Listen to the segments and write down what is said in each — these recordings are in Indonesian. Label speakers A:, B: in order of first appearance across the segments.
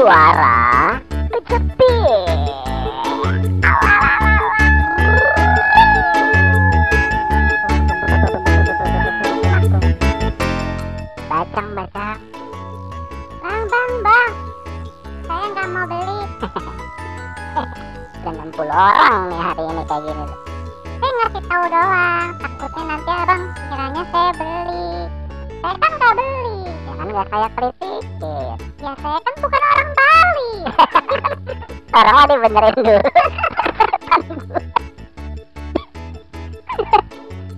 A: suara kejepit. Bacang, bacang.
B: Bang, bang, bang. Saya nggak mau beli.
A: Dengan puluh orang nih hari ini kayak gini.
B: Saya ngasih tahu doang. Takutnya nanti abang nggak
A: kayak kritikir.
B: Ya saya kan bukan orang Bali.
A: Orang mah dibenerin dulu.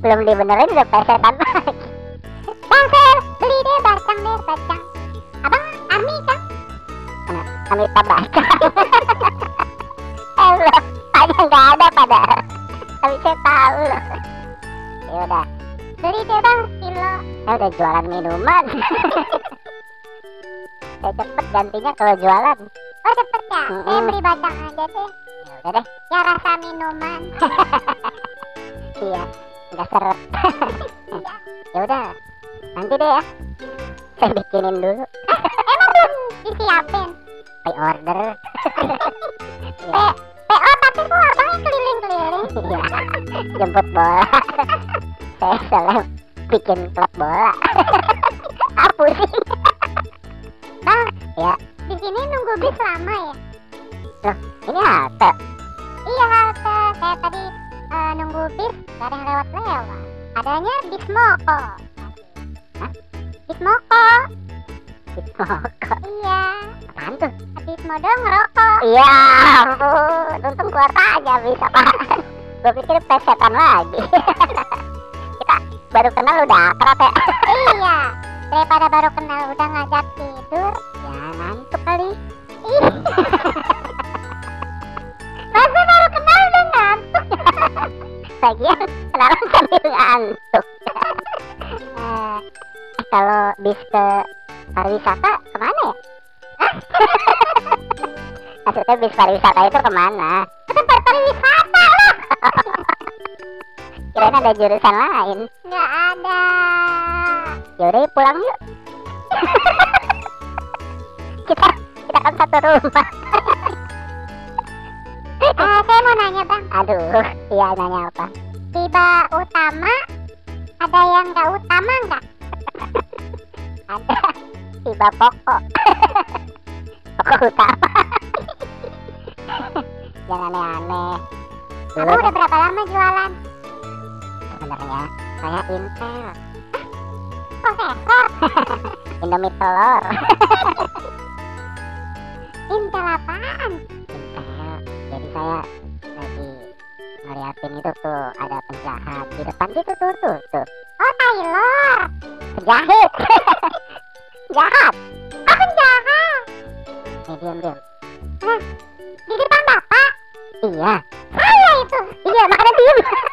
A: Belum dibenerin udah pesetan lagi.
B: bang, beli deh bacang deh bacang. Abang Army kan?
A: Kami tak baca. eh loh, ada nggak ada padahal. Tapi saya tahu loh. Ya udah,
B: Beli deh bang kilo.
A: saya udah jualan minuman. saya cepet gantinya kalau jualan.
B: Oh cepet ya. Saya
A: Mm-mm.
B: beli bacang aja deh.
A: Ya udah deh,
B: Ya rasa minuman.
A: iya, nggak seret. ya udah, nanti deh ya. Saya bikinin dulu.
B: Emang belum disiapin?
A: Pay order.
B: P PO tapi kok abangnya keliling-keliling?
A: Iya, jemput bola. Saya salah bikin klub bola. Apa sih?
B: Bang,
A: Ya,
B: di sini nunggu bis lama ya?
A: ini halte.
B: Iya halte. Saya tadi eh, nunggu bis gak ada yang lewat-lewat. Adanya bis Moko.
A: Hah?
B: Bis Moko.
A: Kok
B: Iya.
A: apaan tuh?
B: Habis modal ngerokok.
A: Iya, ampun. Untung keluar aja bisa pak. Gue pikir pesetan lagi. Baru kenal udah akrab ya.
B: iya. Daripada baru kenal udah ngajak tidur.
A: Ya ngantuk kali.
B: Masa baru kenal udah ngantuk?
A: Lagian kenalan sambil ngantuk. Eh, kalau bis ke pariwisata ke mana ya? Maksudnya bis pariwisata itu ke mana?
B: Ke tempat pariwisata.
A: Kirain ada jurusan lain.
B: Nggak ada.
A: Yaudah pulang yuk. kita kita kan satu rumah.
B: Eh, saya mau nanya bang.
A: Aduh, iya nanya apa?
B: Tiba utama ada yang nggak utama nggak?
A: Ada tiba pokok. pokok utama. Jangan aneh-aneh.
B: Abang udah berapa lama jualan?
A: Sebenarnya saya Intel,
B: Profesor.
A: Indomie telur.
B: Intel apaan?
A: Intel. Jadi saya lagi ngeliatin itu tuh ada penjahat di depan situ tuh tuh tuh.
B: Oh Taylor.
A: Penjahit. Jahat.
B: Oh penjahat.
A: Nih diam diam.
B: Di depan bapak.
A: Iya.
B: Saya itu.
A: Iya makanya diam.